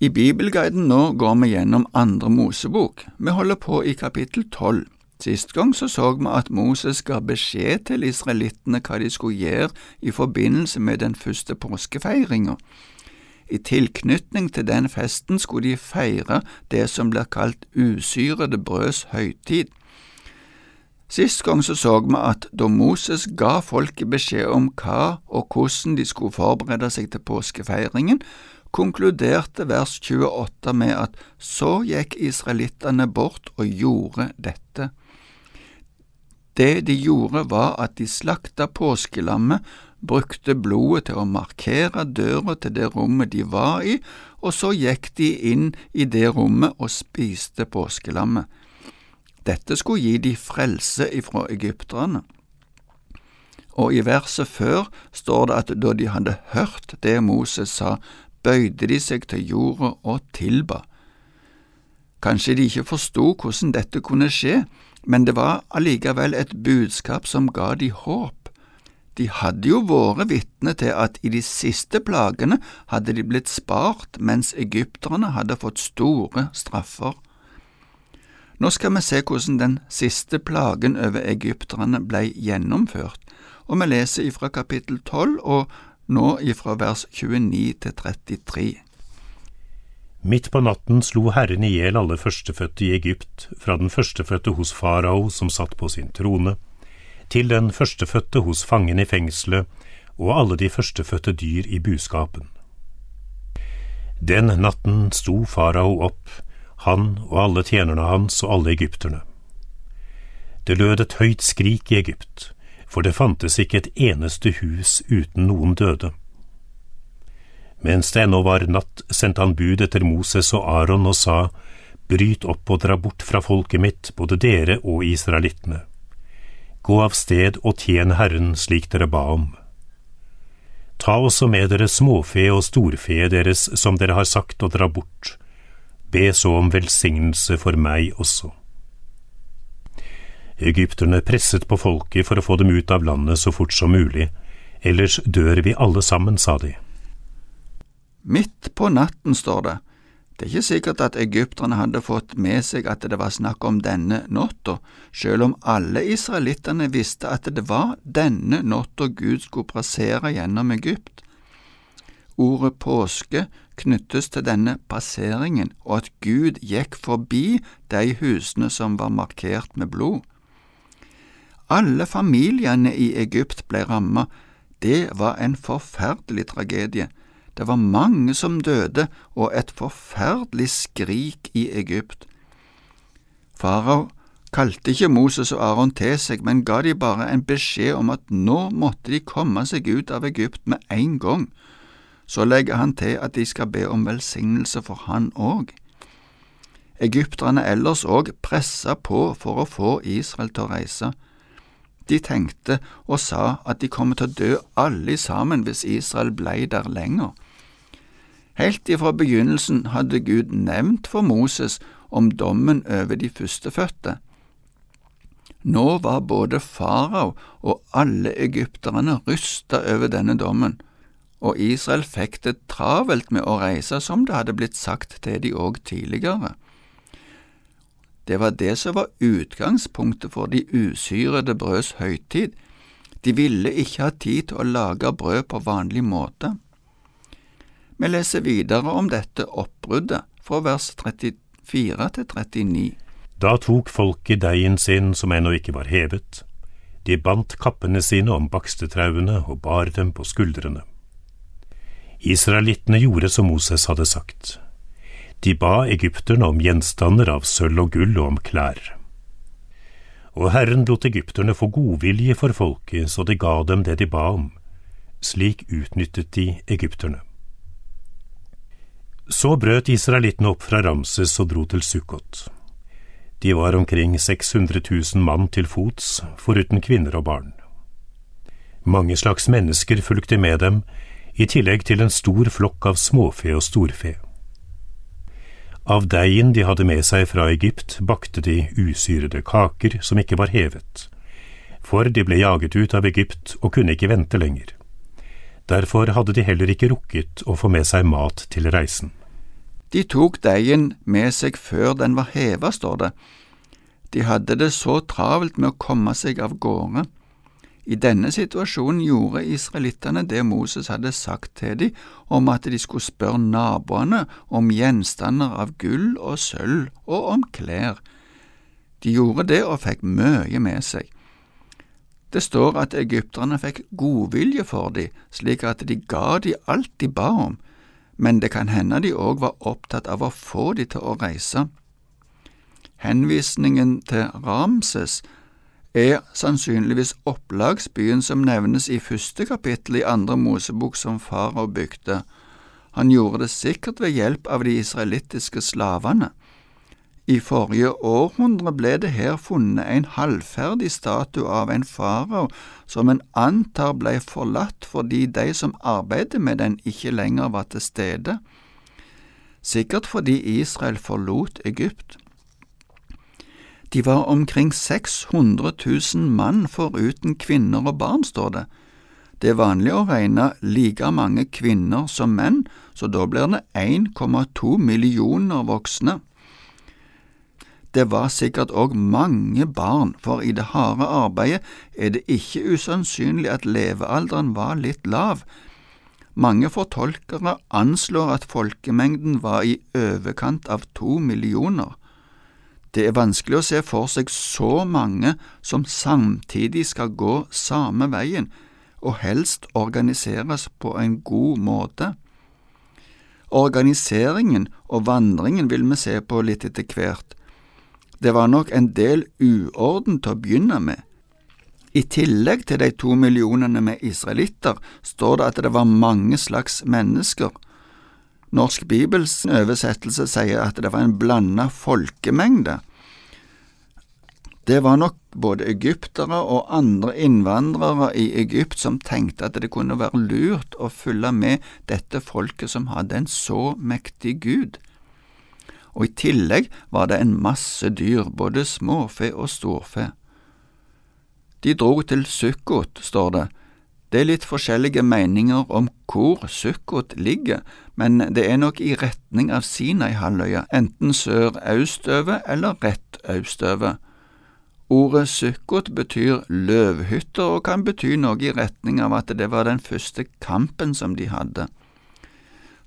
I Bibelguiden nå går vi gjennom andre Mosebok. Vi holder på i kapittel tolv. Sist gang så så vi at Moses ga beskjed til israelittene hva de skulle gjøre i forbindelse med den første påskefeiringa. I tilknytning til den festen skulle de feire det som blir kalt usyrede brøds høytid. Sist gang så så vi at da Moses ga folket beskjed om hva og hvordan de skulle forberede seg til påskefeiringen, konkluderte vers 28 med at så gikk israelittene bort og gjorde dette. Det de gjorde var at de slakta påskelammet, brukte blodet til å markere døra til det rommet de var i, og så gikk de inn i det rommet og spiste påskelammet. Dette skulle gi de frelse ifra egypterne. Og i verset før står det at da de hadde hørt det Moses sa, bøyde de seg til jorda og tilba. Kanskje de ikke forsto hvordan dette kunne skje, men det var allikevel et budskap som ga de håp. De hadde jo vært vitne til at i de siste plagene hadde de blitt spart, mens egypterne hadde fått store straffer. Nå skal vi se hvordan den siste plagen over egypterne ble gjennomført, og vi leser ifra kapittel 12 og nå ifra vers 29 til 33. Midt på natten slo Herren i hjel alle førstefødte i Egypt, fra den førstefødte hos farao som satt på sin trone, til den førstefødte hos fangen i fengselet og alle de førstefødte dyr i buskapen. Den natten sto farao opp, han og alle tjenerne hans og alle egypterne. Det lød et høyt skrik i Egypt, for det fantes ikke et eneste hus uten noen døde. Mens det ennå var natt, sendte han bud etter Moses og Aron og sa, Bryt opp og dra bort fra folket mitt, både dere og israelittene. Gå av sted og tjen Herren slik dere ba om. Ta også med dere småfe og storfe deres som dere har sagt å dra bort. Be så om velsignelse for meg også. Egypterne presset på folket for å få dem ut av landet så fort som mulig, ellers dør vi alle sammen, sa de. Midt på natten, står det. Det er ikke sikkert at egypterne hadde fått med seg at det var snakk om denne natta, selv om alle israelittene visste at det var denne natta Gud skulle passere gjennom Egypt. Ordet påske knyttes til denne passeringen og at Gud gikk forbi de husene som var markert med blod. Alle familiene i Egypt ble rammet, det var en forferdelig tragedie. Det var mange som døde, og et forferdelig skrik i Egypt. Farao kalte ikke Moses og Aron til seg, men ga de bare en beskjed om at nå måtte de komme seg ut av Egypt med en gang. Så legger han til at de skal be om velsignelse for han òg. Egypterne ellers òg pressa på for å få Israel til å reise. De tenkte og sa at de kommer til å dø alle sammen hvis Israel blei der lenger. Helt ifra begynnelsen hadde Gud nevnt for Moses om dommen over de førstefødte. Nå var både farao og alle egypterne rysta over denne dommen, og Israel fikk det travelt med å reise som det hadde blitt sagt til de òg tidligere. Det var det som var utgangspunktet for de usyrede brøds høytid. De ville ikke ha tid til å lage brød på vanlig måte. Vi leser videre om dette oppbruddet fra vers 34 til 39. Da tok folket deigen sin som ennå ikke var hevet. De bandt kappene sine om bakstetrauene og bar dem på skuldrene. Israelittene gjorde som Moses hadde sagt. De ba egypterne om gjenstander av sølv og gull og om klær. Og Herren lot egypterne få godvilje for folket, så de ga dem det de ba om. Slik utnyttet de egypterne. Så brøt israelittene opp fra Ramses og dro til Sukkot. De var omkring 600 000 mann til fots, foruten kvinner og barn. Mange slags mennesker fulgte med dem, i tillegg til en stor flokk av småfe og storfe. Av deigen de hadde med seg fra Egypt, bakte de usyrede kaker som ikke var hevet, for de ble jaget ut av Egypt og kunne ikke vente lenger. Derfor hadde de heller ikke rukket å få med seg mat til reisen. De tok deigen med seg før den var heva, står det. De hadde det så travelt med å komme seg av gårde. I denne situasjonen gjorde israelittene det Moses hadde sagt til dem om at de skulle spørre naboene om gjenstander av gull og sølv og om klær. De gjorde det og fikk mye med seg. Det står at egypterne fikk godvilje for dem, slik at de ga dem alt de ba om, men det kan hende de òg var opptatt av å få dem til å reise. Henvisningen til Ramses er sannsynligvis opplagsbyen som nevnes i første kapittel i andre Mosebok som farao bygde. Han gjorde det sikkert ved hjelp av de israelittiske slavene. I forrige århundre ble det her funnet en halvferdig statue av en farao som en antar ble forlatt fordi de som arbeidet med den, ikke lenger var til stede. Sikkert fordi Israel forlot Egypt. De var omkring 600 000 mann foruten kvinner og barn, står det. Det er vanlig å regne like mange kvinner som menn, så da blir det 1,2 millioner voksne. Det var sikkert òg mange barn, for i det harde arbeidet er det ikke usannsynlig at levealderen var litt lav. Mange fortolkere anslår at folkemengden var i overkant av to millioner. Det er vanskelig å se for seg så mange som samtidig skal gå samme veien, og helst organiseres på en god måte. Organiseringen og vandringen vil vi se på litt etter hvert. Det var nok en del uorden til å begynne med. I tillegg til de to millionene med israelitter står det at det var mange slags mennesker. Norsk Bibels oversettelse sier at det var en blanda folkemengde. Det var nok både egyptere og andre innvandrere i Egypt som tenkte at det kunne være lurt å følge med dette folket som hadde en så mektig gud. Og i tillegg var det en masse dyr, både småfe og storfe. De dro til Sukkot, står det. Det er litt forskjellige meninger om hvor Sukkot ligger, men det er nok i retning av Sinai-halvøya, enten sør-østover eller rett østover. Ordet Sukkot betyr løvhytter og kan bety noe i retning av at det var den første kampen som de hadde.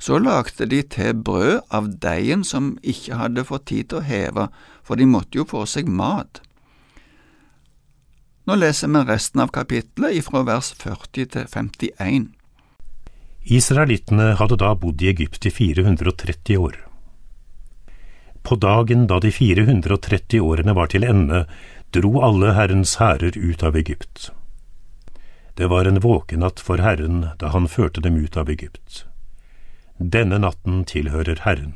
Så lagde de til brød av deigen som ikke hadde fått tid til å heve, for de måtte jo få seg mat. Nå leser vi resten av kapittelet ifra vers 40 til 51. Israelittene hadde da bodd i Egypt i 430 år. På dagen da de 430 årene var til ende, dro alle Herrens hærer ut av Egypt. Det var en våkenatt for Herren da han førte dem ut av Egypt. Denne natten tilhører Herren.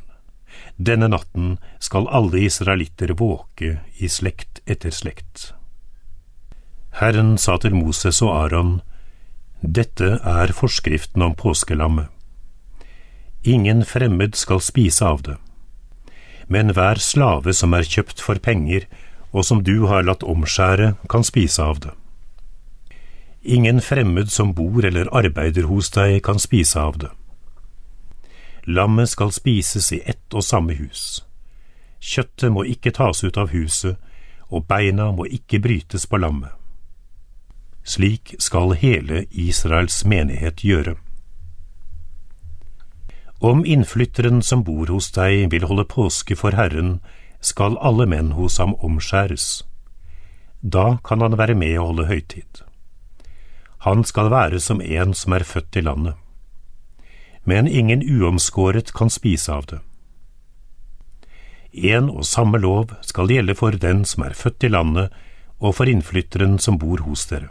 Denne natten skal alle israelitter våke i slekt etter slekt. Herren sa til Moses og Aron, Dette er forskriften om påskelammet. Ingen fremmed skal spise av det, men hver slave som er kjøpt for penger, og som du har latt omskjære, kan spise av det. Ingen fremmed som bor eller arbeider hos deg, kan spise av det. Lammet skal spises i ett og samme hus. Kjøttet må ikke tas ut av huset, og beina må ikke brytes på lammet. Slik skal hele Israels menighet gjøre. Om innflytteren som bor hos deg vil holde påske for Herren, skal alle menn hos ham omskjæres. Da kan han være med og holde høytid. Han skal være som en som er født i landet. Men ingen uomskåret kan spise av det. En og samme lov skal gjelde for den som er født i landet, og for innflytteren som bor hos dere.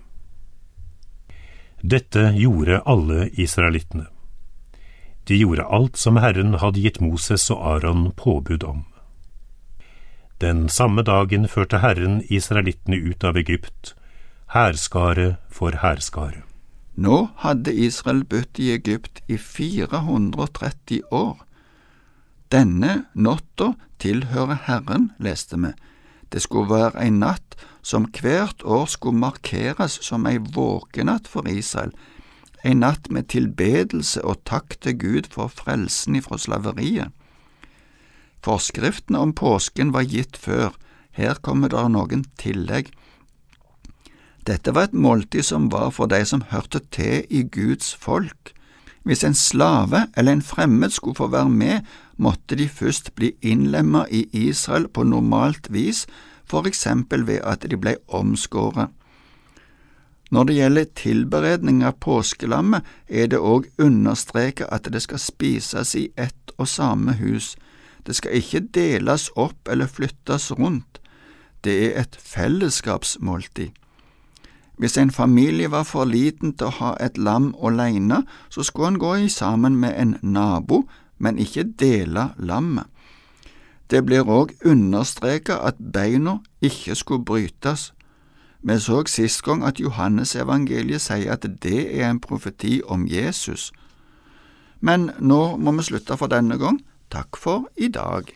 Dette gjorde alle israelittene. De gjorde alt som Herren hadde gitt Moses og Aron påbud om. Den samme dagen førte Herren israelittene ut av Egypt, hærskare for hærskare. Nå hadde Israel bodd i Egypt i 430 år. Denne natta tilhører Herren, leste vi. Det skulle være en natt som hvert år skulle markeres som ei våkenatt for Israel, en natt med tilbedelse og takk til Gud for frelsen ifra slaveriet. Forskriftene om påsken var gitt før, her kommer det noen tillegg. Dette var et måltid som var for de som hørte til i Guds folk. Hvis en slave eller en fremmed skulle få være med, måtte de først bli innlemmet i Israel på normalt vis, for eksempel ved at de ble omskåret. Når det gjelder tilberedning av påskelammet, er det òg understreket at det skal spises i ett og samme hus. Det skal ikke deles opp eller flyttes rundt. Det er et fellesskapsmåltid. Hvis en familie var for liten til å ha et lam alene, så skulle en gå i sammen med en nabo, men ikke dele lammet. Det blir òg understreket at beina ikke skulle brytes. Vi så sist gang at Johannesevangeliet sier at det er en profeti om Jesus. Men nå må vi slutte for denne gang. Takk for i dag.